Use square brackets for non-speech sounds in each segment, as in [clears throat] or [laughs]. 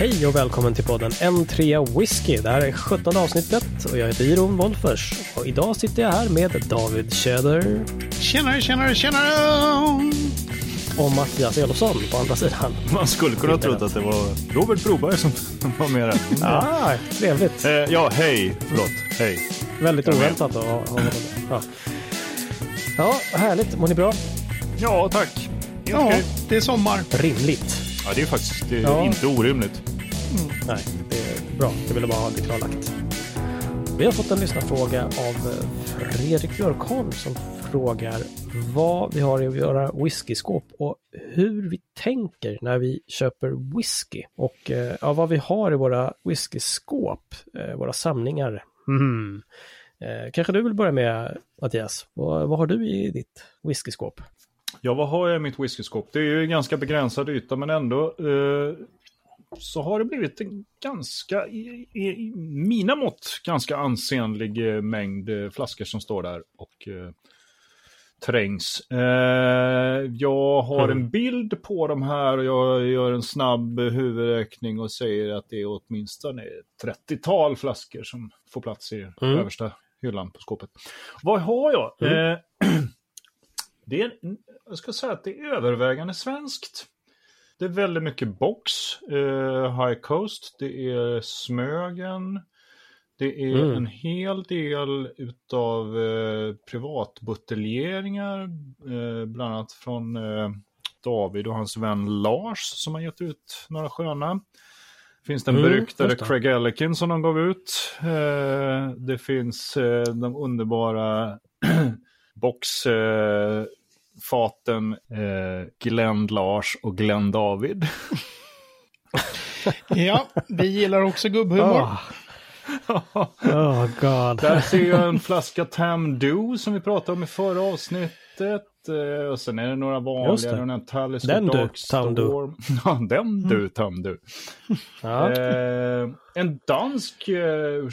Hej och välkommen till podden N3 Whisky. Det här är 17 avsnittet och jag heter Iron Wolfers. Och idag sitter jag här med David Tjöder Tjenare, tjenare, tjenare! och Mattias Elofsson på andra sidan. Man skulle kunna tro att det var Robert Broberg som [laughs] var med där. Ah, trevligt. Eh, ja, hej. Förlåt. Hej. Väldigt oväntat att ha honom. Ja. ja, härligt. Mår ni bra? Ja, tack. Ja, okej. det är sommar. Rimligt. Ja, det är faktiskt det är Ja. inte orimligt. Nej, det är bra. Jag ville bara ha det klarlagt. Vi har fått en lyssnarfråga av Fredrik Björkholm som frågar vad vi har i våra whiskyskåp och hur vi tänker när vi köper whisky. Och eh, ja, vad vi har i våra whiskyskåp, eh, våra samlingar. Mm. Kanske du vill börja med Mattias? Vad, vad har du i ditt whiskyskåp? Ja, vad har jag i mitt whiskyskåp? Det är ju en ganska begränsad yta, men ändå eh, så har det blivit en ganska, i, i, i mina mått, ganska ansenlig eh, mängd eh, flaskor som står där och eh, trängs. Eh, jag har Mm. en bild på de här och jag gör en snabb huvudräkning och säger att det är åtminstone ett 30-tal flaskor som får plats i Mm. översta hyllan på skåpet. Vad har jag? Mm. Eh, [clears throat] det är, jag ska säga att det är övervägande svenskt. Det är väldigt mycket box, eh, High Coast, det är Smögen, det är Mm. en hel del utav eh, privatbuteljeringar, eh, bland annat från eh, David och hans vän Lars som har gett ut några sköna. Finns den Mm, beryktade. Craig Ellikin som de gav ut. Eh, det finns eh, de underbara [clears throat] box eh, faten eh, Glenn Lars och Glenn David. [laughs] Ja, vi gillar också gubbhumor. Ah. Oh god. Där ser jag en flaska Tam Do som vi pratade om i förra avsnittet. Eh, och sen är det några vanliga, det. den här Talisker Den du, Dark Do. Storm. [laughs] Ja, den du, Tam Do. Ja. Eh, en dansk, eh,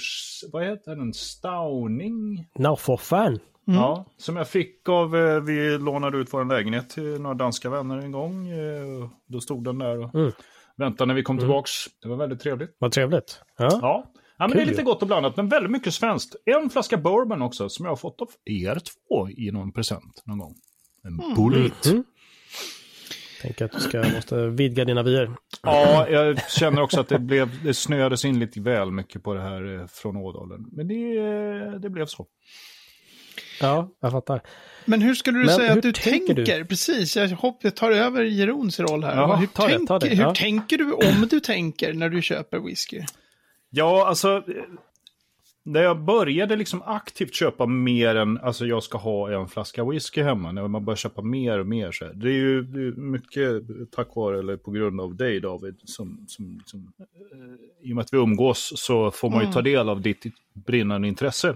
vad heter den, Stauning? For fan. Ja, som jag fick av, eh, vi lånade ut vår lägenhet till några danska vänner en gång. Eh, då stod den där och Mm. väntade när vi kom tillbaks. Det var väldigt trevligt. Vad trevligt. Ja. Ja, ja men Kul det är lite gott och blandat, men väldigt mycket svenskt. En flaska bourbon också, som jag har fått av er två i någon present någon gång. En bullet. Mm. Tänker att du ska, måste vidga dina vyer. Ja, jag känner också att det, blev, det snöades in lite väl mycket på det här eh, från Ådalen. Men det, det blev så. Ja, jag fattar. Men hur skulle du Men säga att du tänker tänker? du? Precis, jag hoppas jag tar över Jerons roll här. Ja, hur ta det, tänker, ta det, hur ja. tänker du om du tänker när du köper whisky? Ja, alltså. När jag började liksom aktivt köpa mer än, alltså jag ska ha en flaska whisky hemma, när man börjar köpa mer och mer så här. Det är ju det är mycket tack vare, eller på grund av dig David, som, som, som eh, i och med att vi umgås så får man ju ta del av ditt brinnande intresse.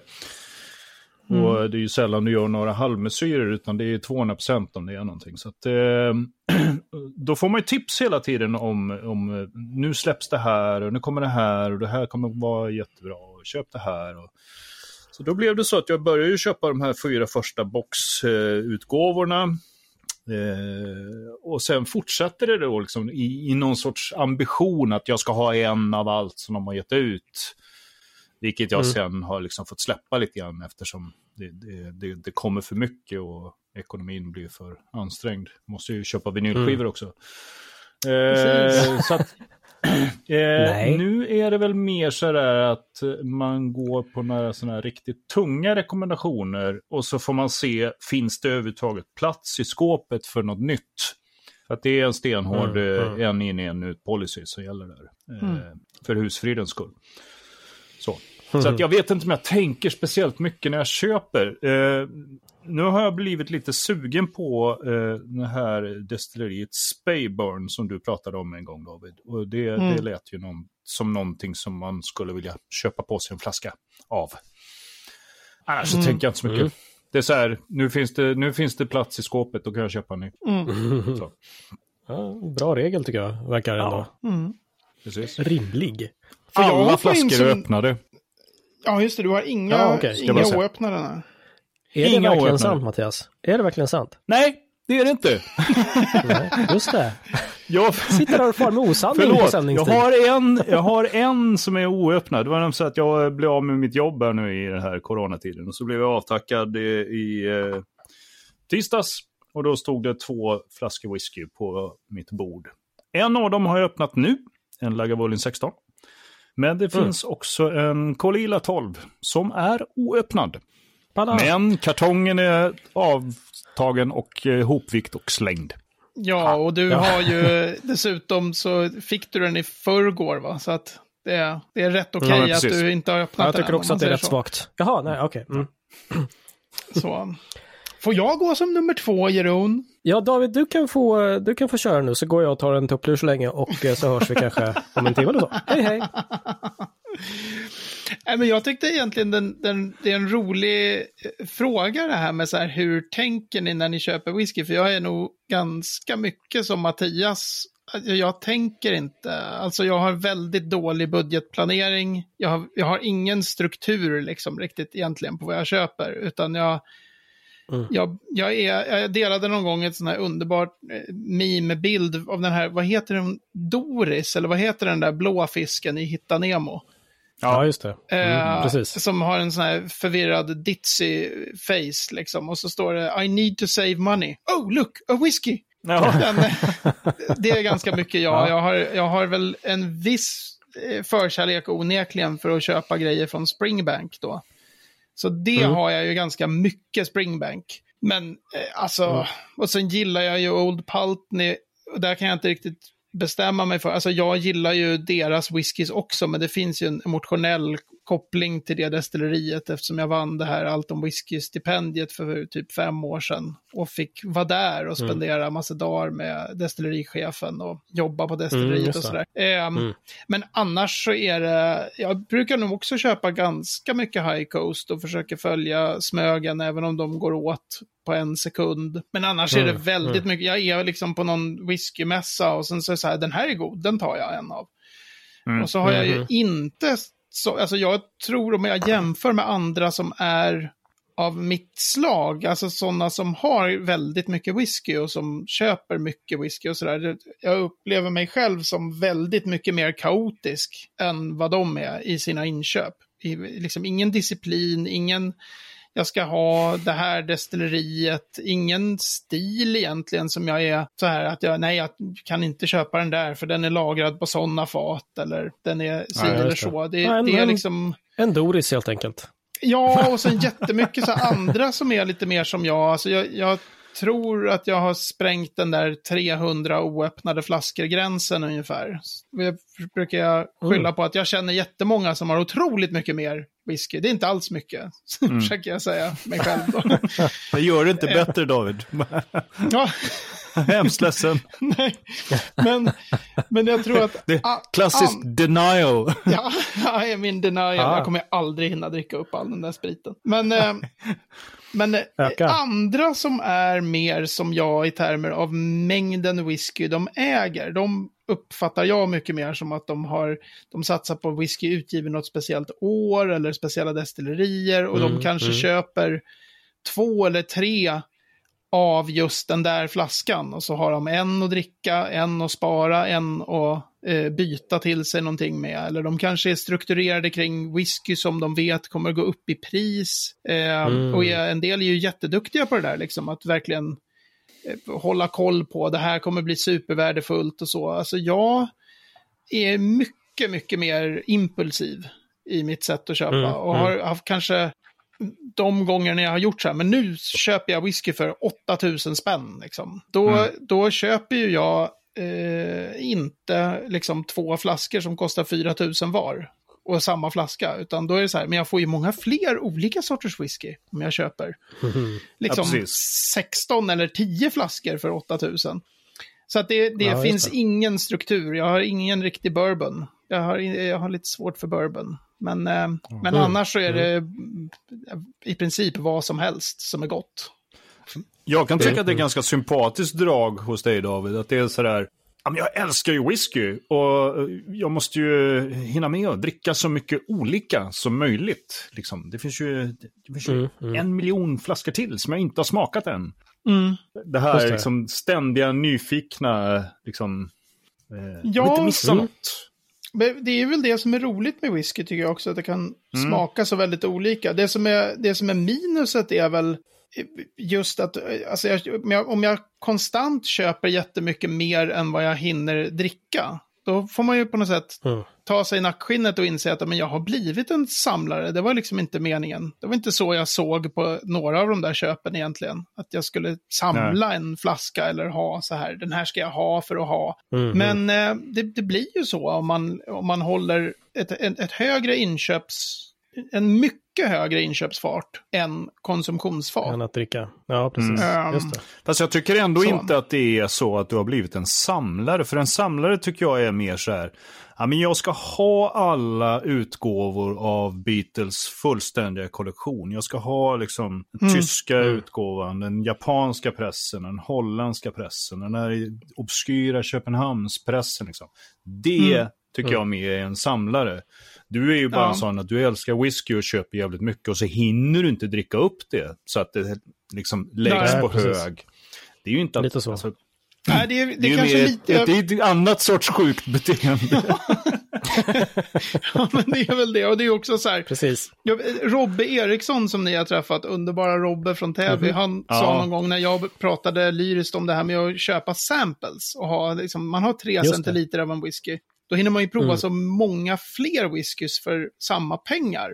Mm. Och det är ju sällan du gör några halvmesyrer, utan det är 200 procent om det är någonting. Så att, eh, [clears throat] då får man ju tips hela tiden om, om eh, nu släpps det här och nu kommer det här och det här kommer vara jättebra och köp det här. Och... Så då blev det så att jag började ju köpa de här fyra första boxutgåvorna. Eh, och sen fortsatte det då liksom i, i någon sorts ambition att jag ska ha en av allt som de har gett ut. Vilket jag Mm. sen har liksom fått släppa lite grann eftersom det, det, det, det kommer för mycket och ekonomin blir för ansträngd. Måste ju köpa vinylskivor Mm. också. Eh, så att, [clears throat] Nej. eh, nu är det väl mer så där att man går på några sådana här riktigt tunga rekommendationer och så får man se, finns det överhuvudtaget plats i skåpet för något nytt? För att det är en stenhård Mm, eh, mm. en in en ut policy som gäller där. Eh, För husfridens skull. Så. Så att jag vet inte om jag tänker speciellt mycket när jag köper. Eh, nu har jag blivit lite sugen på eh, det här destilleriet Spayburn som du pratade om en gång David. Och det, Mm. det lät ju någon, som någonting som man skulle vilja köpa på sig en flaska av. Annars så Mm. tänker jag inte så mycket. Mm. Det är så här, nu finns det, nu finns det plats i skåpet, då kan jag köpa en ny. Mm. [laughs] Ja, bra regel tycker jag, verkar ändå. Mm. Rimlig. Jag Alla flaskor är som- öppnade. Ja, just det, du har inga, Ja. Ska inga oöppnade. där. Är det Inga verkligen oöppnade. sant Mattias? Är det verkligen sant? Nej, det är det inte. Nej, just det. [laughs] Jag, Sitter här och far med osanning på förlåt, jag sändningstid. har, en, jag har en som är oöppnad. Det var nämligen så att jag blev av med mitt jobb här nu i den här coronatiden. Och så blev jag avtackad i, i eh, tisdags. Och då stod det två flaskor whisky på mitt bord. En av dem har jag öppnat nu, en Lagavulin 16. Men det Mm. finns också en Colila 12 som är oöppnad. Pada. Men kartongen är avtagen och eh, hopvikt och slängd. Ja, och du Ja. har ju [laughs] dessutom så fick du den i förrgår va? Så att det är, det är rätt okej Ja, men att du inte har Ja, öppnat jag den tycker än, också att det är rätt säger svagt. Jaha, nej, okej. Mm. så. [laughs] Får jag gå som nummer två, Jeroen? Ja, David, du kan, få, du kan få köra nu så går jag och tar en tupplur så länge och eh, så hörs vi kanske om en timme eller så. Hej, hej! [laughs] Nej, men jag tyckte egentligen den, den, det är en rolig eh, fråga det här med så här, hur tänker ni när ni köper whisky? För jag är nog ganska mycket som Mattias. Alltså, Jag tänker inte, alltså jag har väldigt dålig budgetplanering. Jag har, jag har ingen struktur liksom riktigt egentligen på vad jag köper, utan jag, Mm. jag, jag, är, jag delade någon gång ett sån här underbart eh, meme-bild av den här, vad heter den, Doris, eller vad heter den där blå fisken i Hitta Nemo? Ja, just det. Eh, Mm, precis. Som har en sån här förvirrad ditzy face liksom. Och så står det I need to save money. Oh, look, a whiskey! Ja. [laughs] Den, det är ganska mycket jag. Ja. Jag, har, jag har väl en viss eh, förkärlek onekligen för att köpa grejer från Springbank då. Så det Mm. har jag ju ganska mycket Springbank. Men eh, alltså, Mm. och sen gillar jag ju Old Pultney. Där kan jag inte riktigt bestämma mig för. Alltså jag gillar ju deras whiskys också, men det finns ju en emotionell koppling till det destilleriet eftersom jag vann det här Allt om whisky-stipendiet för typ fem år sedan. Och fick vara där och spendera massa dagar med destillerichefen och jobba på Mm, destilleriet just och sådär. Ehm, Mm. Men annars så är det, jag brukar nog också köpa ganska mycket High Coast och försöker följa Smögen även om de går åt på en sekund. Men annars är det Mm, väldigt mycket, jag är liksom på någon whiskymässa och sen så är det så här, den här är god, den tar jag en av. Mm. Och så har jag ju Mhm. inte, så, alltså jag tror om jag jämför med andra som är av mitt slag, alltså sådana som har väldigt mycket whisky och som köper mycket whisky och sådär. Jag upplever mig själv som väldigt mycket mer kaotisk än vad de är i sina inköp. I, liksom ingen disciplin, ingen jag ska ha det här destilleriet, ingen stil egentligen som jag är så här att jag, nej jag kan inte köpa den där för den är lagrad på sådana fat eller den är si Ja, eller så. Det, Ja, en- det är liksom... En Doris helt enkelt. Ja, [laughs] och sen jättemycket så andra som är lite mer som jag. Alltså jag, jag tror att jag har sprängt den där 300 oöppnade flaskor-gränsen ungefär. Det brukar jag skylla på att jag känner jättemånga som har otroligt mycket mer whisky. Det är inte alls mycket, [laughs] försöker jag säga mig själv då. [laughs] Det gör det inte bättre David. [laughs] ja, Hemskt ledsen. nej. Men, men jag tror att... Det Klassisk ah, denial. Ja, jag är min denial. Ah. Jag kommer aldrig hinna dricka upp all den där spriten. Men, eh, men eh, Öka. andra som är mer som jag i termer av mängden whisky de äger, de uppfattar jag mycket mer som att de har, de satsar på whisky utgiven något speciellt år eller speciella destillerier och de Mm, kanske mm. köper två eller tre av just den där flaskan. Och så har de en att dricka, en att spara, en att eh, byta till sig någonting med. Eller de kanske är strukturerade kring whisky som de vet kommer gå upp i pris. Eh, Mm. Och en del är ju jätteduktiga på det där, liksom, att verkligen hålla koll på det här kommer bli supervärdefullt och så. Alltså jag är mycket, mycket mer impulsiv i mitt sätt att köpa. Mm, och mm. har haft kanske de gångerna jag har gjort så här, men nu köper jag whisky för 8000 spänn. Liksom. Då, Mm. då köper ju jag eh, inte liksom två flaskor som kostar 4000 var och samma flaska, utan då är det så här, men jag får ju många fler olika sorters whisky om jag köper liksom Ja, precis. 16 eller 10 flaskor för 8000. Så att det, det Ja, finns det. ingen struktur. Jag har ingen riktig bourbon. Jag har, jag har lite svårt för bourbon. Men, eh, men Mm. annars så är det mm, i princip vad som helst som är gott. Jag kan tycka att det är ganska sympatiskt drag hos dig David. Att det är sådär, ja, men jag älskar ju whisky och eh, jag måste ju hinna med att dricka så mycket olika som möjligt. Liksom. Det finns ju, det finns ju Mm, mm. en miljon flaskor till som jag inte har smakat än. Mm. Det här det. Liksom, ständiga nyfikna liksom, Eh, Ja. Inte missa Mm. något. Men det är väl det som är roligt med whisky tycker jag också, att det kan smaka så väldigt olika. Det som är, det som är minuset är väl just att, alltså jag, om, jag, om jag konstant köper jättemycket mer än vad jag hinner dricka, då får man ju på något sätt Mm. ta sig i nackskinnet och inse att men jag har blivit en samlare. Det var liksom inte meningen. Det var inte så jag såg på några av de där köpen egentligen. Att jag skulle samla en flaska eller ha så här, den här ska jag ha för att ha. Mm. Men eh, det, det blir ju så om man, om man håller ett, ett, ett högre inköps... En mycket högre inköpsfart än konsumtionsfart. Än att dricka. Ja, precis. Mm. Just det. Fast jag tycker ändå Så. inte att det är så att du har blivit en samlare. För en samlare tycker jag är mer så här, ja men jag ska ha alla utgåvor av Beatles fullständiga kollektion. Jag ska ha liksom den Mm. tyska utgåvan, den japanska pressen, den holländska pressen, den här obskyra Köpenhamnspressen. Liksom. Det Mm. tycker jag mer är en samlare. Du är ju bara Ja. en sån att du älskar whisky och köper jävligt mycket och så hinner du inte dricka upp det. Så att det liksom läggs Nej, på precis. hög. Det är ju inte att, Lite så. Alltså, Nej, det är, det det är är kanske lite... ett, ett, ett annat sorts sjukt beteende. [laughs] ja, men det är väl det. Och det är också så här, Precis. Robbe Eriksson som ni har träffat, underbara Robbe från Täby, han Mhm. Ja. sa någon gång när jag pratade lyriskt om det här med att köpa samples och ha, liksom, man har tre Just det. centiliter av en whisky. Då hinner man ju prova Mm. så många fler whiskys för samma pengar.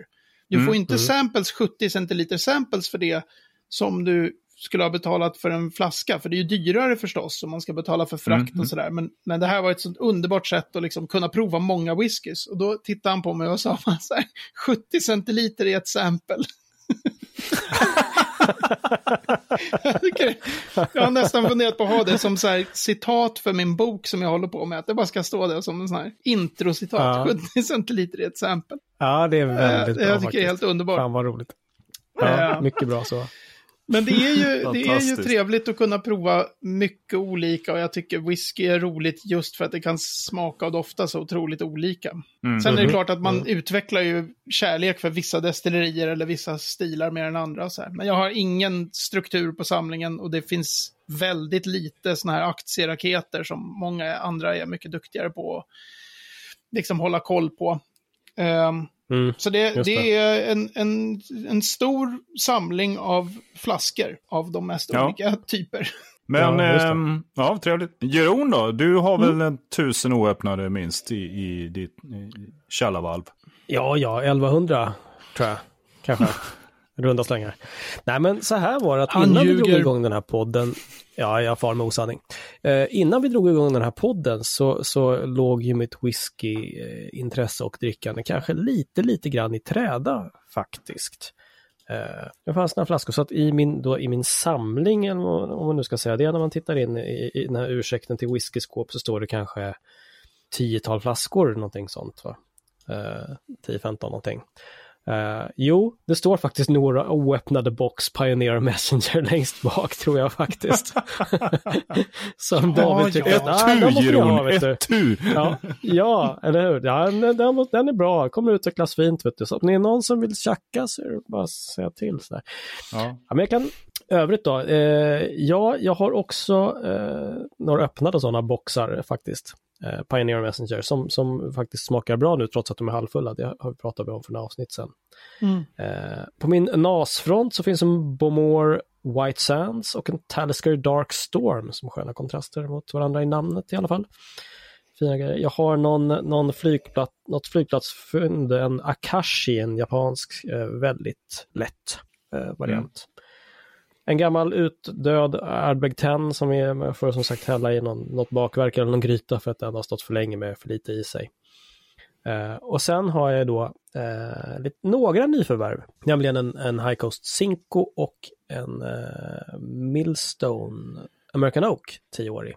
Du Mm, får inte mm. samples, 70 centiliter samples för det som du skulle ha betalat för en flaska. För det är ju dyrare förstås om man ska betala för frakt Mm. och sådär. Men, men det här var ett sånt underbart sätt att liksom kunna prova många whiskys. Och då tittade han på mig och sa så här, 70 centiliter i ett sample. [laughs] jag, har nästan funderat på att ha det som så här citat för min bok som jag håller på med. Att det bara ska stå där som en sån här introcitat. Ja. 70 centiliter i ett sample. Ja, det är väldigt Eh, bra jag tycker det är helt underbart. Fan vad roligt. Ja. mycket bra så. Men det är, ju, det är ju trevligt att kunna prova mycket olika och jag tycker whisky är roligt just för att det kan smaka och dofta så otroligt olika. Mm. Sen är det Mhm. klart att man utvecklar ju kärlek för vissa destillerier eller vissa stilar mer än andra. Så här. Men jag har ingen struktur på samlingen och det finns väldigt lite sådana här aktieraketer som många andra är mycket duktigare på att liksom hålla koll på. Ehm, Mm. så det, det, det. är en, en, en stor samling av flaskor av de mest Ja. olika typer. [laughs] Men, Ja, ehm, ja, trevligt. Jeroen då? Du har väl Mm. en tusen oöppnade minst i, i ditt i källarvalv? Ja, ja, 1100 tror jag. Kanske. [laughs] Runda slängar. Nej, men så här var det att Han innan vi drog igång den här podden, ja, jag far med osanning. Eh, innan vi drog igång den här podden så, så låg ju mitt whiskyintresse och drickande kanske lite, lite grann i träda faktiskt. Eh, det fanns några flaskor, så att i min, då, i min samling, eller om man nu ska säga det, när man tittar in i, i den här ursäkten till whiskyskåp så står det kanske tiotal flaskor, någonting sånt. Va? Eh, 10-15 någonting. Eh, jo, det står faktiskt några oöppnade box Pioneer Messenger [laughs] längst bak tror jag faktiskt. [laughs] Som David ja. tycker Ett "Ah, den tu, du." ett tu! Ja, ja, eller hur? Ja, den, den, är bra, kommer utvecklas fint. Vet du. Så om det är någon som vill tjacka så är det bara att säga till. Så. Ja, men jag kan, övrigt då, eh, ja, jag har också eh, några öppnade sådana boxar faktiskt. Eh, Pioneer Messenger som, som faktiskt smakar bra nu trots att de är halvfulla. Det har vi pratat om för några avsnitt sedan. Eh, på min NAS-front så finns en Bomore White Sands och en Talisker Dark Storm som sköna kontraster mot varandra i namnet i alla fall. Fina grejer. Jag har någon, någon flygplats, något flygplatsfynd, en Akashi, en japansk eh, väldigt lätt eh, variant. En gammal utdöd Ardbeg 10 som är att som sagt hälla i någon, något bakverk eller någon gryta för att den har stått för länge med för lite i sig. Eh, och sen har jag då eh, lite, några nyförvärv, nämligen en, en High Coast Cinco och en eh, Millstone American Oak 10-årig.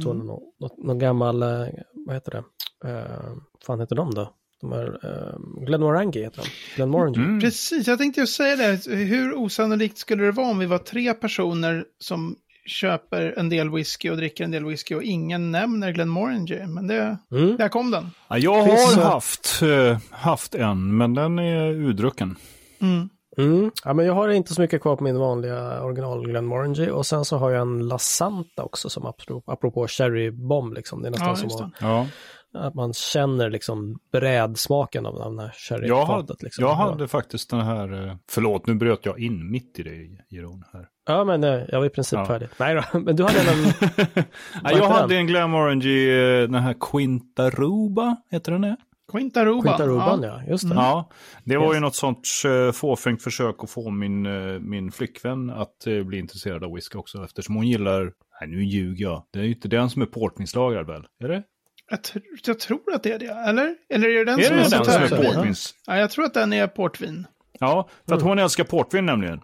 Står det någon, något, någon gammal, eh, vad heter det, eh, fan heter de då? De är, eh, Glenmorangie heter de, Glenmorangie. Mm. Precis, jag tänkte ju säga det. Hur osannolikt skulle det vara om vi var tre personer som köper en del whisky och dricker en del whisky och ingen nämner Glenmorangie? Men det, Mm. där kom den. Ja, jag har så- haft, eh, haft en, men den är udrucken. Mm. Mm. Ja, men jag har inte så mycket kvar på min vanliga original Glenmorangie och sen så har jag en La Santa också som apropå, apropå Cherry Bomb liksom. Det är nästan Ja, som att. Ja. Att man känner liksom brädsmaken av, av den här Jag, sherryfatet. hade, Liksom. jag hade faktiskt den här, eh, förlåt nu bröt jag in mitt i det Jeroen här. Ja, men eh, jag var i princip Ja. färdig. Nej då, men du hade en... [laughs] Jag hade den? en Glenmorangie, eh, den här Quintaruba, heter den det? Quintaruban. Quintaruban, ja. Just det. Ja, det var ju något sånt fåfängt försök att få min, min flickvän att bli intresserad av whisky också. Eftersom hon gillar, nej nu ljuger jag, det är ju inte den som är portvinslagrad väl? Är det? Jag, tr- jag tror att det är det, eller? Eller är det den är som det är den som är portvin? portvins? Ja, jag tror att den är portvin. Ja, för att hon älskar portvin nämligen.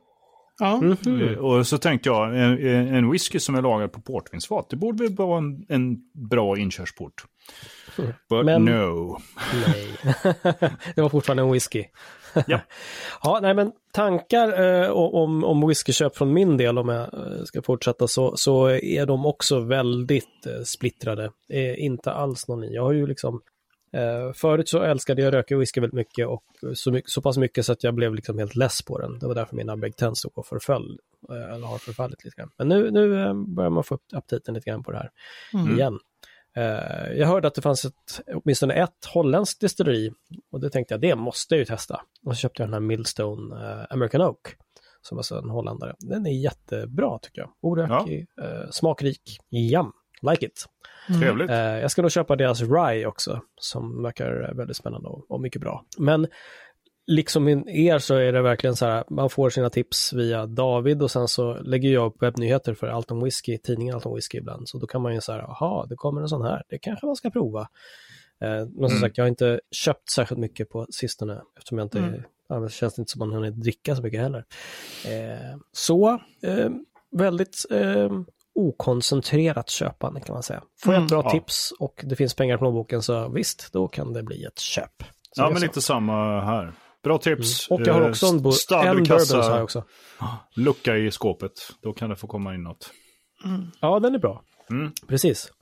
Ja. Eh, Och så tänkte jag, en, en whisky som är lagad på portvinsfat, det borde väl vara en, en bra inkörsport. But Men- no. Nej. [laughs] det var fortfarande en whisky. Ja. [laughs] ja, nej men tankar eh, om, om whiskyköp från min del om jag eh, ska fortsätta så, så är de också väldigt eh, splittrade. Eh, inte alls någon ny. Jag har ju liksom eh, Förut så älskade jag röka whisky väldigt mycket och så, mycket, så pass mycket så att jag blev liksom helt less på den. Det var därför mina Big Ten stod och förföll. Eh, eller har förfallit lite grann. Men nu, nu eh, börjar man få upp aptiten lite grann på det här Mm. igen. Eh, jag hörde att det fanns ett, åtminstone ett holländskt destilleri och det tänkte jag, det måste jag ju testa. Och så köpte jag den här Millstone eh, American Oak, som alltså en holländare. Den är jättebra tycker jag. Orökig, eh, smakrik, jam, like it. Trevligt. Eh, jag ska nog köpa deras Rye också, som verkar väldigt spännande och, och mycket bra. Men liksom er så är det verkligen så här, man får sina tips via David och sen så lägger jag upp webbnyheter för Alton Whisky, tidningen Alton Whisky ibland. Så då kan man ju säga, jaha, det kommer en sån här, det kanske man ska prova. Eh, men som Mm. sagt, jag har inte köpt särskilt mycket på sistone eftersom jag inte, Mm. ja, det känns inte som man hunnit dricka så mycket heller. Eh, så, eh, väldigt eh, okoncentrerat köpande kan man säga. Får jag ett Mm, bra ja. tips och det finns pengar på plånboken så visst, då kan det bli ett köp. Så Ja, men så. lite samma här. Bra tips. Och jag har Eh, också en, bo- stad- en bourbon har jag också. Lucka i skåpet. Då kan det få komma in något. Ja, den är bra. Mm. Precis.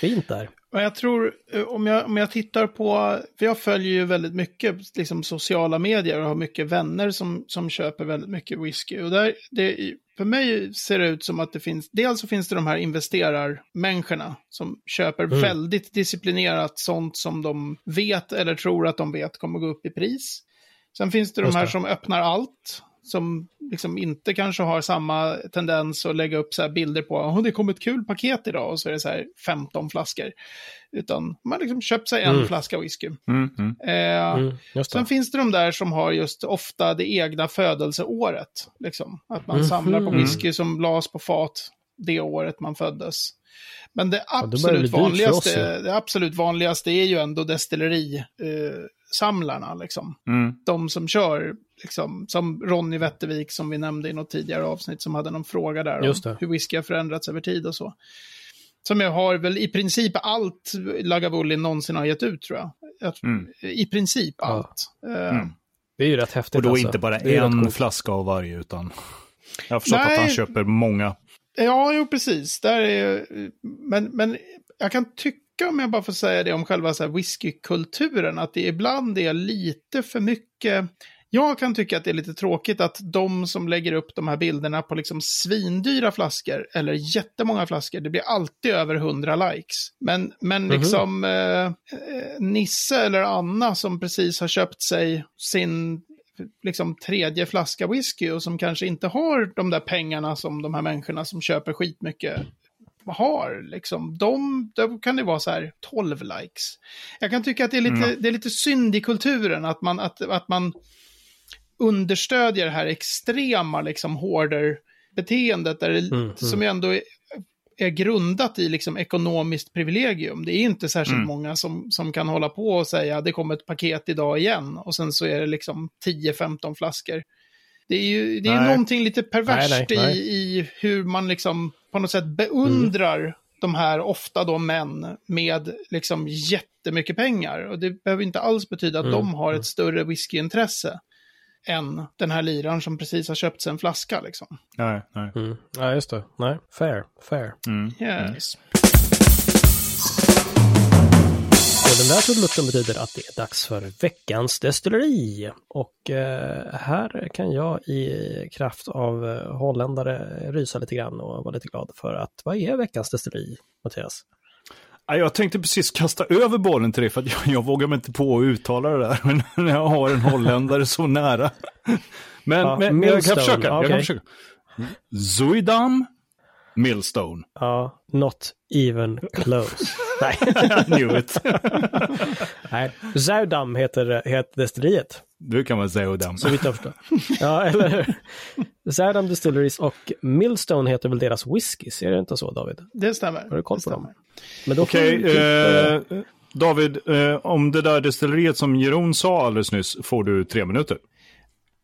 Fint där. Jag tror, eh, om jag, om jag tittar på, för jag följer ju väldigt mycket liksom, sociala medier och har mycket vänner som, som köper väldigt mycket whisky. Och där, det, för mig ser det ut som att det finns, dels så finns det de här investerarmänniskorna som köper Mm. väldigt disciplinerat sånt som de vet eller tror att de vet kommer gå upp i pris. Sen finns det de här det. som öppnar allt, som liksom inte kanske har samma tendens att lägga upp så här bilder på, oh, det kom ett kul paket idag och så är det så här 15 flaskor. Utan man har liksom köpt sig en Mm. flaska whisky. Mm, mm. Eh, Mm. Sen finns det de där som har just ofta det egna födelseåret. Liksom. Att man Mhm. samlar på whisky som lades på fat det året man föddes. Men det absolut, för vanligaste, oss det absolut vanligaste är ju ändå destillerisamlarna. Eh, samlarna, liksom. Mm. De som kör, liksom, som Ronny Wettervik som vi nämnde i något tidigare avsnitt som hade någon fråga där Just om det. hur whisky har förändrats över tid och så. Som jag har väl i princip allt Lagavulin någonsin har gett ut tror jag. jag Mm. I princip Ja. allt. Eh, Mm. Det är ju rätt häftigt. Och då alltså. inte bara en flaska av varje, utan jag har förstått att Nej. han köper många. Ja, jo, precis. Där är, men, men jag kan tycka, om jag bara får säga det, om själva så här whiskykulturen, att det ibland är lite för mycket. Jag kan tycka att det är lite tråkigt att de som lägger upp de här bilderna på liksom svindyra flaskor, eller jättemånga flaskor, det blir alltid över 100 likes. Men, men Mhm. liksom eh, eh, Nisse eller Anna som precis har köpt sig sin liksom tredje flaska whisky och som kanske inte har de där pengarna som de här människorna som köper skitmycket har. Liksom. De, då kan det vara så här 12 likes. Jag kan tycka att det är lite, Mm. det är lite synd i kulturen att man, att, att man understödjer det här extrema liksom hoarder-beteendet där det, Mm, mm. som ju ändå är, grundat i liksom ekonomiskt privilegium. Det är inte särskilt Mm. många som, som kan hålla på och säga det kommer ett paket idag igen och sen så är det liksom 10-15 flaskor. Det är ju det är Nej. någonting lite perverst Nej, nej. I, i hur man liksom på något sätt beundrar de här ofta då män med liksom jättemycket pengar. Och det behöver inte alls betyda att Mm, de har mm. ett större whiskyintresse än den här liraren som precis har köpt sig en flaska liksom. Nej, nej. Mm. Ja, just det. Nej, fair, fair. Mm. Yes. den där trudelutten betyder att det är dags för veckans destilleri. Och eh, här kan jag i kraft av eh, holländare rysa lite grann och vara lite glad för att vad är veckans destilleri, Mattias? Ja, Jag tänkte precis kasta över bollen till dig för att jag, jag vågar mig inte på att uttala det där. [laughs] Men när jag har en holländare så nära. Men, [laughs] Ja, men, jag kan försöka. Jag okej. kan försöka. Zuidam Millstone. Ja, not even close. [laughs] Nej, [laughs] Knew it. [laughs] Nej. Zaudam heter, heter destilleriet, Du kan vara Zuidam. så vitt jag förstår. Ja, eller hur? Zaudam Distilleries och Millstone heter väl deras whiskys, är det inte så David? Det stämmer. Har du koll på dem? Men Okej, du typ, eh, eh, David, eh, om det där destilleriet som Jeroen sa alldeles nyss får du tre minuter.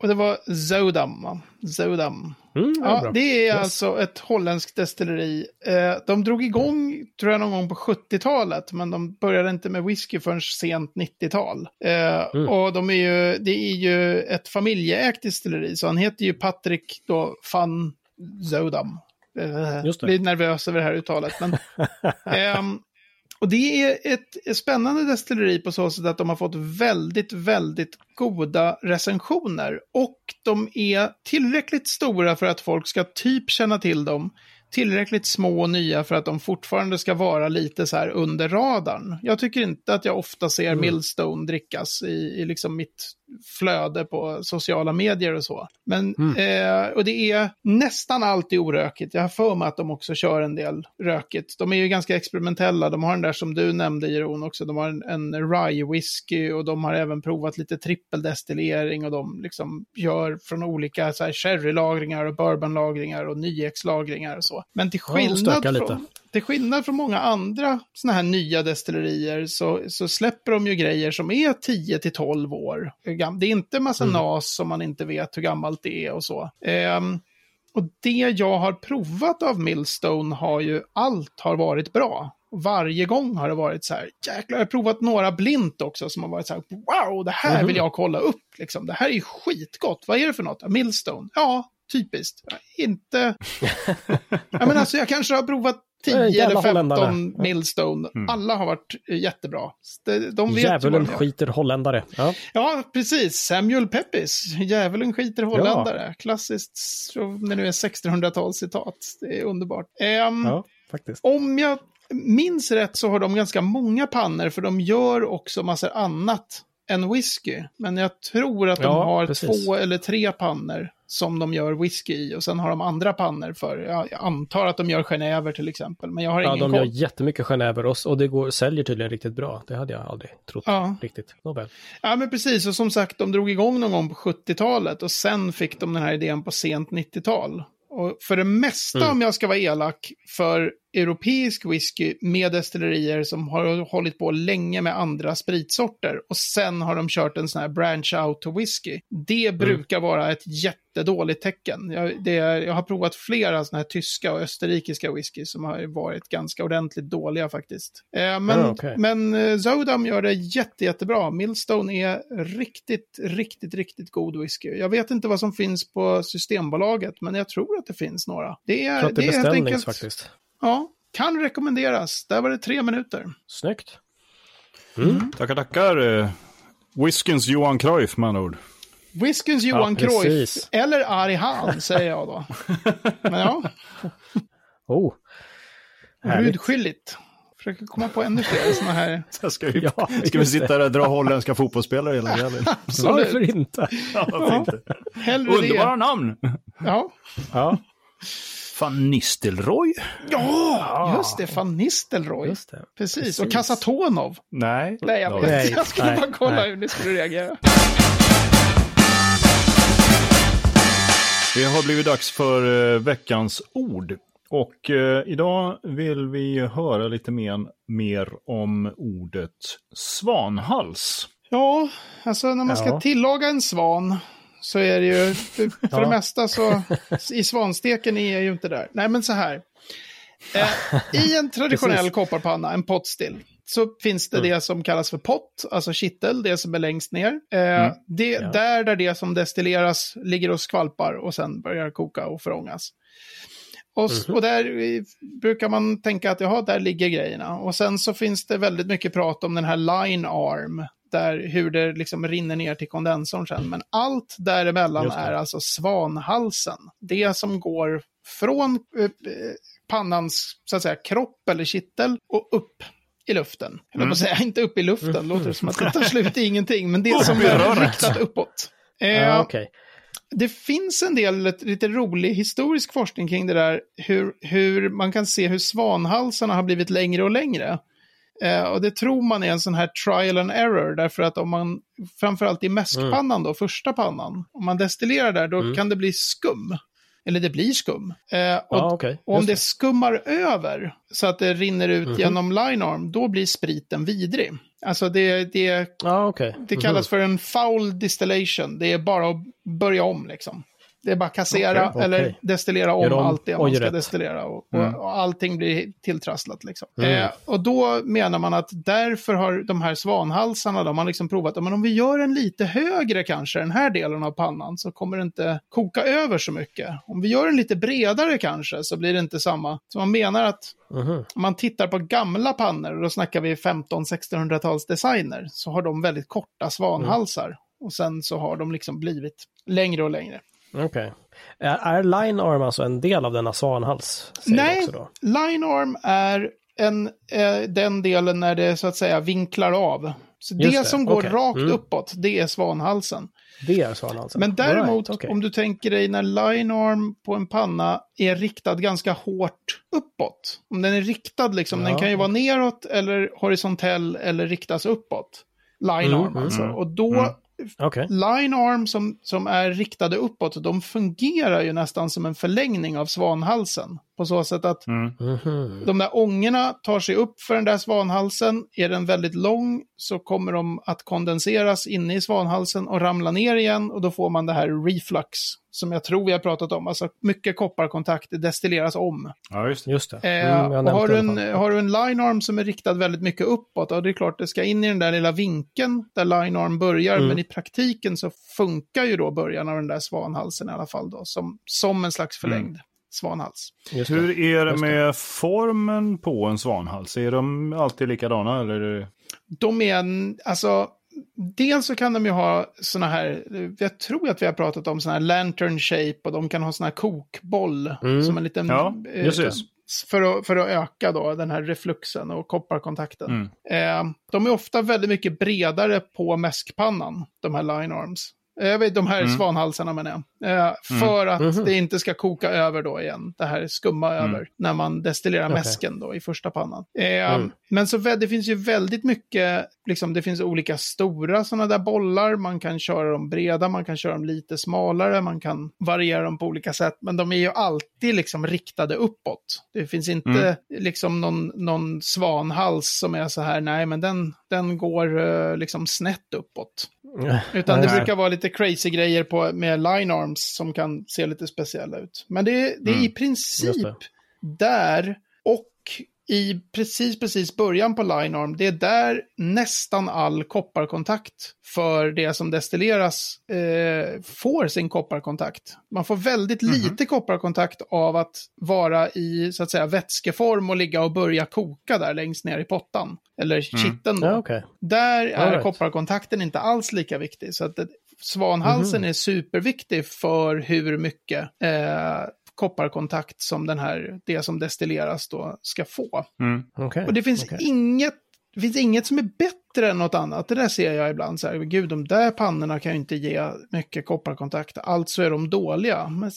Och det var Zodam? Zodam. mm, ja, Ja, det är Yes. alltså ett holländskt destilleri. Eh, de drog igång, tror jag, någon gång på 70-talet, men de började inte med whisky förrän sent 90-tal. Eh, Mm. Och de är ju, det är ju ett familjeägt destilleri, så han heter ju Patrick då van Zodam. Eh, Just det. Blir nervös över det här uttalet. Men, [laughs] ehm, och det är ett, spännande destilleri på så sätt att de har fått väldigt, väldigt goda recensioner. Och de är tillräckligt stora för att folk ska typ känna till dem. Tillräckligt små och nya för att de fortfarande ska vara lite så här under radarn. Jag tycker inte att jag ofta ser Millstone drickas i, i liksom mitt flöde på sociala medier och så. Men, eh, och det är nästan alltid orökigt. Jag har för mig att de också kör en del rökigt. De är ju ganska experimentella. De har den där som du nämnde, Jeroen, också. De har en, en rye whisky och de har även provat lite trippeldestillering och de liksom gör från olika så här sherrylagringar och bourbonlagringar och nyexlagringar och så. Men till Ja, skillnad stökar lite. Till skillnad från många andra sådana här nya destillerier så, så släpper de ju grejer som är 10 till 12 år. Det är inte massa nas som man inte vet hur gammalt det är och så. Ehm, och det jag har provat av Millstone har ju, allt har varit bra. Varje gång har det varit så här, jäklar, jag har provat några blint också som har varit så här, wow, det här vill jag kolla upp, liksom. Det här är ju skitgott, vad är det för något? Millstone, ja, typiskt. Inte, [laughs] ja men alltså jag kanske har provat 10 Eh, eller 15 holländare. Millstone. Alla har varit eh, jättebra. De, de vet Djävulen skiter holländare. Ja. Ja, precis. Samuel Pepys. Djävulen skiter holländare. Klassiskt, om det nu är 1600-talscitat. Det är underbart. Ehm, ja. Om jag minns rätt så har de ganska många pannor, för de gör också massor annat än whisky. Men jag tror att de Ja, har precis. två eller tre pannor som de gör whisky i. Och sen har de andra pannor för, jag, antar att de gör genever till exempel. Men jag har Ja, ingen de gör jättemycket genever och, och det går, säljer tydligen riktigt bra. Det hade jag aldrig trott Ja. riktigt. Nåväl. Ja, men precis. Och som sagt, de drog igång någon gång på 70-talet och sen fick de den här idén på sent 90-tal. Och för det mesta, Mm. om jag ska vara elak, för europeisk whisky med destillerier som har hållit på länge med andra spritsorter och sen har de kört en sån här branch out to whisky. Det Mm. brukar vara ett jättedåligt tecken. Jag, det jag har provat flera såna här tyska och österrikiska whisky som har varit ganska ordentligt dåliga faktiskt. Eh, men Ja, okej. men eh, Zodam gör det jätte, jättebra. Millstone är riktigt, riktigt, riktigt god whisky. Jag vet inte vad som finns på Systembolaget, men jag tror att det finns några. Det är, Jag tror att det är det är helt beställnings enkelt... faktiskt. Ja, kan rekommenderas. Där var det tre minuter. Snyggt. Tackar, tackar. eh, Whiskyns Johan Cruyff med andra ord. Whiskyns Johan Ja, Cruyff, eller Ari Hahn, säger jag då. [laughs] Men ja, Oh. Härligt. rudskyldigt. Försöker komma på ännu fler sådana här. [laughs] Så ska vi, Ja, ska vi sitta där och dra holländska fotbollsspelare hela [laughs] kvällen? Varför inte? Ja, varför inte? Underbara det. namn! Ja. Ja, Van Nistelrooy? ja, just det. Van Nistelrooy. just det. Precis. Och Precis. Kasatonov. Nej. Nej, jag vet. Nej. Jag skulle nej, bara kolla nej. hur ni skulle reagera. Det har blivit dags för eh, veckans ord. Och eh, idag vill vi höra lite mer, mer om ordet svanhals. Ja, alltså när man ska Ja. tillaga en svan så är det ju, för, [laughs] för Ja. det mesta så, i svansteken är jag ju inte där. Nej, men så här. Eh, I en traditionell kopparpanna, en potstill, så finns det det som kallas för pott, alltså kittel, det som är längst ner. Eh, det, Ja. Där där det som destilleras ligger och skvalpar och sen börjar koka och förångas. och, s- och där eh, brukar man tänka att jaha, där ligger grejerna. Och sen så finns det väldigt mycket prat om den här line arm, där hur det liksom rinner ner till kondensorn sen. Men allt däremellan är alltså svanhalsen. Det som går från eh, eh, pannans så att säga, kropp eller kittel och upp i luften. Jag mm. säga, inte upp i luften, låter det som att det tar slut i ingenting, men det som är riktat uppåt. Eh, Ja, okej. det finns en del lite rolig historisk forskning kring det där, hur, hur man kan se hur svanhalsarna har blivit längre och längre. Eh, och det tror man är en sån här trial and error, därför att om man, framförallt i mäskpannan då, första pannan, om man destillerar där, då kan det bli skum. Eller det blir skum. Eh, och, Ja, okej. och om det skummar över så att det rinner ut genom linearm, då blir spriten vidrig. Alltså det, det, Ja, okej. det kallas för en foul distillation. Det är bara att börja om liksom. Det är bara kassera Okej, eller destillera om, om allt det man ska rätt. destillera. Och, och, och allting blir tilltrasslat liksom. Mm. Eh, och då menar man att därför har de här svanhalsarna, de har liksom provat, men om vi gör en lite högre kanske, den här delen av pannan, så kommer det inte koka över så mycket. Om vi gör den lite bredare kanske, så blir det inte samma. Så man menar att Mhm. om man tittar på gamla pannor, och då snackar vi 15-1600-tals designer, så har de väldigt korta svanhalsar. Och sen så har de liksom blivit längre och längre. Okej. Är, är line arm alltså en del av denna svanhals? Nej, line arm är en, eh, den delen när det så att säga vinklar av. Så det, det, som går okej. rakt Mm. uppåt, det är svanhalsen. Det är svanhalsen? Men däremot, Right, okej. om du tänker dig när line arm på en panna är riktad ganska hårt uppåt. Om den är riktad, liksom, Ja. den kan ju vara neråt eller horisontell eller riktas uppåt. Line Mm, mm, alltså. mm. Och då, Okej. line arm som, som är riktade uppåt, de fungerar ju nästan som en förlängning av svanhalsen. På så sätt att Mm. Mhm. de där ångorna tar sig upp för den där svanhalsen. Är den väldigt lång så kommer de att kondenseras inne i svanhalsen och ramla ner igen och då får man det här reflux som jag tror vi har pratat om. Alltså mycket kopparkontakt, destilleras om. Ja, just det. Just det. Eh, Mm, och har, du en, har du en line arm som är riktad väldigt mycket uppåt, och det är klart det ska in i den där lilla vinkeln där line arm börjar, Mm. men i praktiken så funkar ju då början av den där svanhalsen i alla fall då, som, som en slags förlängd svanhals. Just det. Hur är det Just det. med formen på en svanhals? Är de alltid likadana eller? de är en, alltså, dels så kan de ju ha såna här, jag tror att vi har pratat om såna här lantern shape och de kan ha såna här kokboll Mm. som en liten, Ja, eh, för, att, för att öka då den här refluxen och kopparkontakten. Mm. Eh, de är ofta väldigt mycket bredare på mäskpannan, de här line arms. Eh, Jag vet, de här Mm. svanhalsarna menar jag. Eh, för att Mhm. det inte ska koka över då igen. Det här skumma över när man destillerar Okej. mäsken då i första pannan. Eh, Mm. Men så det finns ju väldigt mycket, liksom det finns olika stora sådana där bollar. Man kan köra dem breda, man kan köra dem lite smalare, man kan variera dem på olika sätt. Men de är ju alltid liksom riktade uppåt. Det finns inte Mm. liksom någon, någon svanhals som är så här, nej men den, den går eh, liksom snett uppåt. Utan det brukar vara lite crazy grejer på, med line arms som kan se lite speciella ut. Men det, det är i Mm. princip Just det. där och i precis, precis början på line arm, det är där nästan all kopparkontakt för det som destilleras eh, får sin kopparkontakt. Man får väldigt Mhm. lite kopparkontakt av att vara i så att säga vätskeform och ligga och börja koka där längst ner i pottan. Eller kitteln då. Ja, okej. Där är right. kopparkontakten inte alls lika viktig. Så att det, svanhalsen Mhm. är superviktig för hur mycket eh, kopparkontakt som den här, det som destilleras då ska få. Mm. Okej, Och det finns okej. inget det finns inget som är bättre än något annat. Det där ser jag ibland så här, gud de där pannorna kan ju inte ge mycket kopparkontakt, alltså är de dåliga. Men,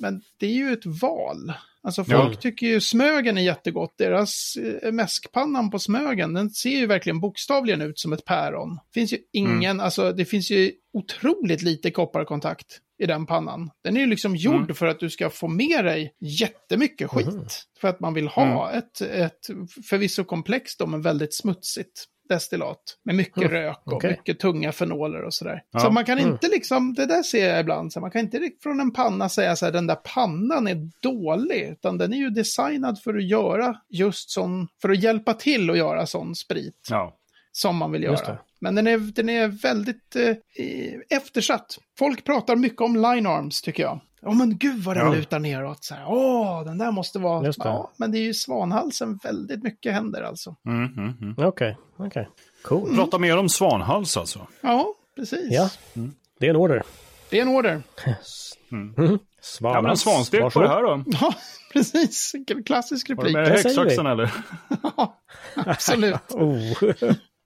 men det är ju ett val. Alltså folk Ja. tycker ju Smögen är jättegott. Deras eh, mäskpannan på Smögen, den ser ju verkligen bokstavligen ut som ett päron. Det finns ju ingen, alltså det finns ju otroligt lite kopparkontakt i den pannan. Den är ju liksom gjord för att du ska få med dig jättemycket skit. För att man vill ha ett, ett förvisso komplext då, men väldigt smutsigt destillat. Med mycket Mm, rök och okej. mycket tunga fenoler och sådär. Ja. Så man kan Mm. inte liksom, det där ser jag ibland, så man kan inte från en panna säga så här, den där pannan är dålig. Utan den är ju designad för att göra just sån, för att hjälpa till att göra sån sprit Ja. som man vill göra. Men den är, den är väldigt eh, eftersatt. Folk pratar mycket om line arms tycker jag. Ja men gud vad den Ja. lutar neråt. Så här, Åh, den där måste vara... Det. Ja, men det är ju svanhalsen väldigt mycket händer alltså. Mm, mm, mm. Okej, okej. Cool. Prata mer om svanhals alltså. Ja, precis. Ja, det är en order. Det är en order. [laughs] Svanhals. Ja, men en svanstek på det här då. Ja, [laughs] precis. Klassisk Var du replik. med det häxsaxen eller? Ja, [laughs] absolut. Oh,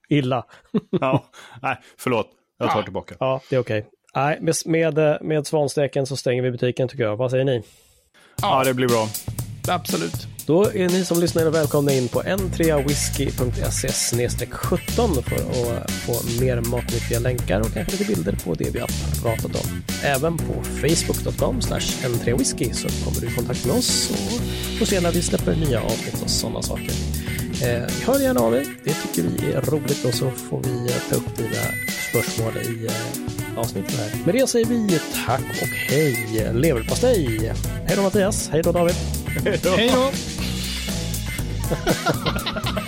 illa. Ja, nej, förlåt. Jag tar Ja. tillbaka. Ja, det är okej. Nej, med, med, med svansteken så stänger vi butiken tycker jag. Vad säger ni? Ja, det blir bra. Absolut. Då är ni som lyssnar välkomna in på n3whisky.se 17 för att få mer matnyttiga länkar och kanske lite bilder på det vi har pratat om. Även på facebook.com n3whisky så kommer du i kontakt med oss och får se när vi släpper nya avsnitt och sådana saker. Eh, hör gärna av er, det tycker vi är roligt och så får vi ta upp dina spörsmål i eh, avsnittet här. Med det säger vi tack och hej leverpastej! Hej då Mattias, hej då David! Hej då! [laughs]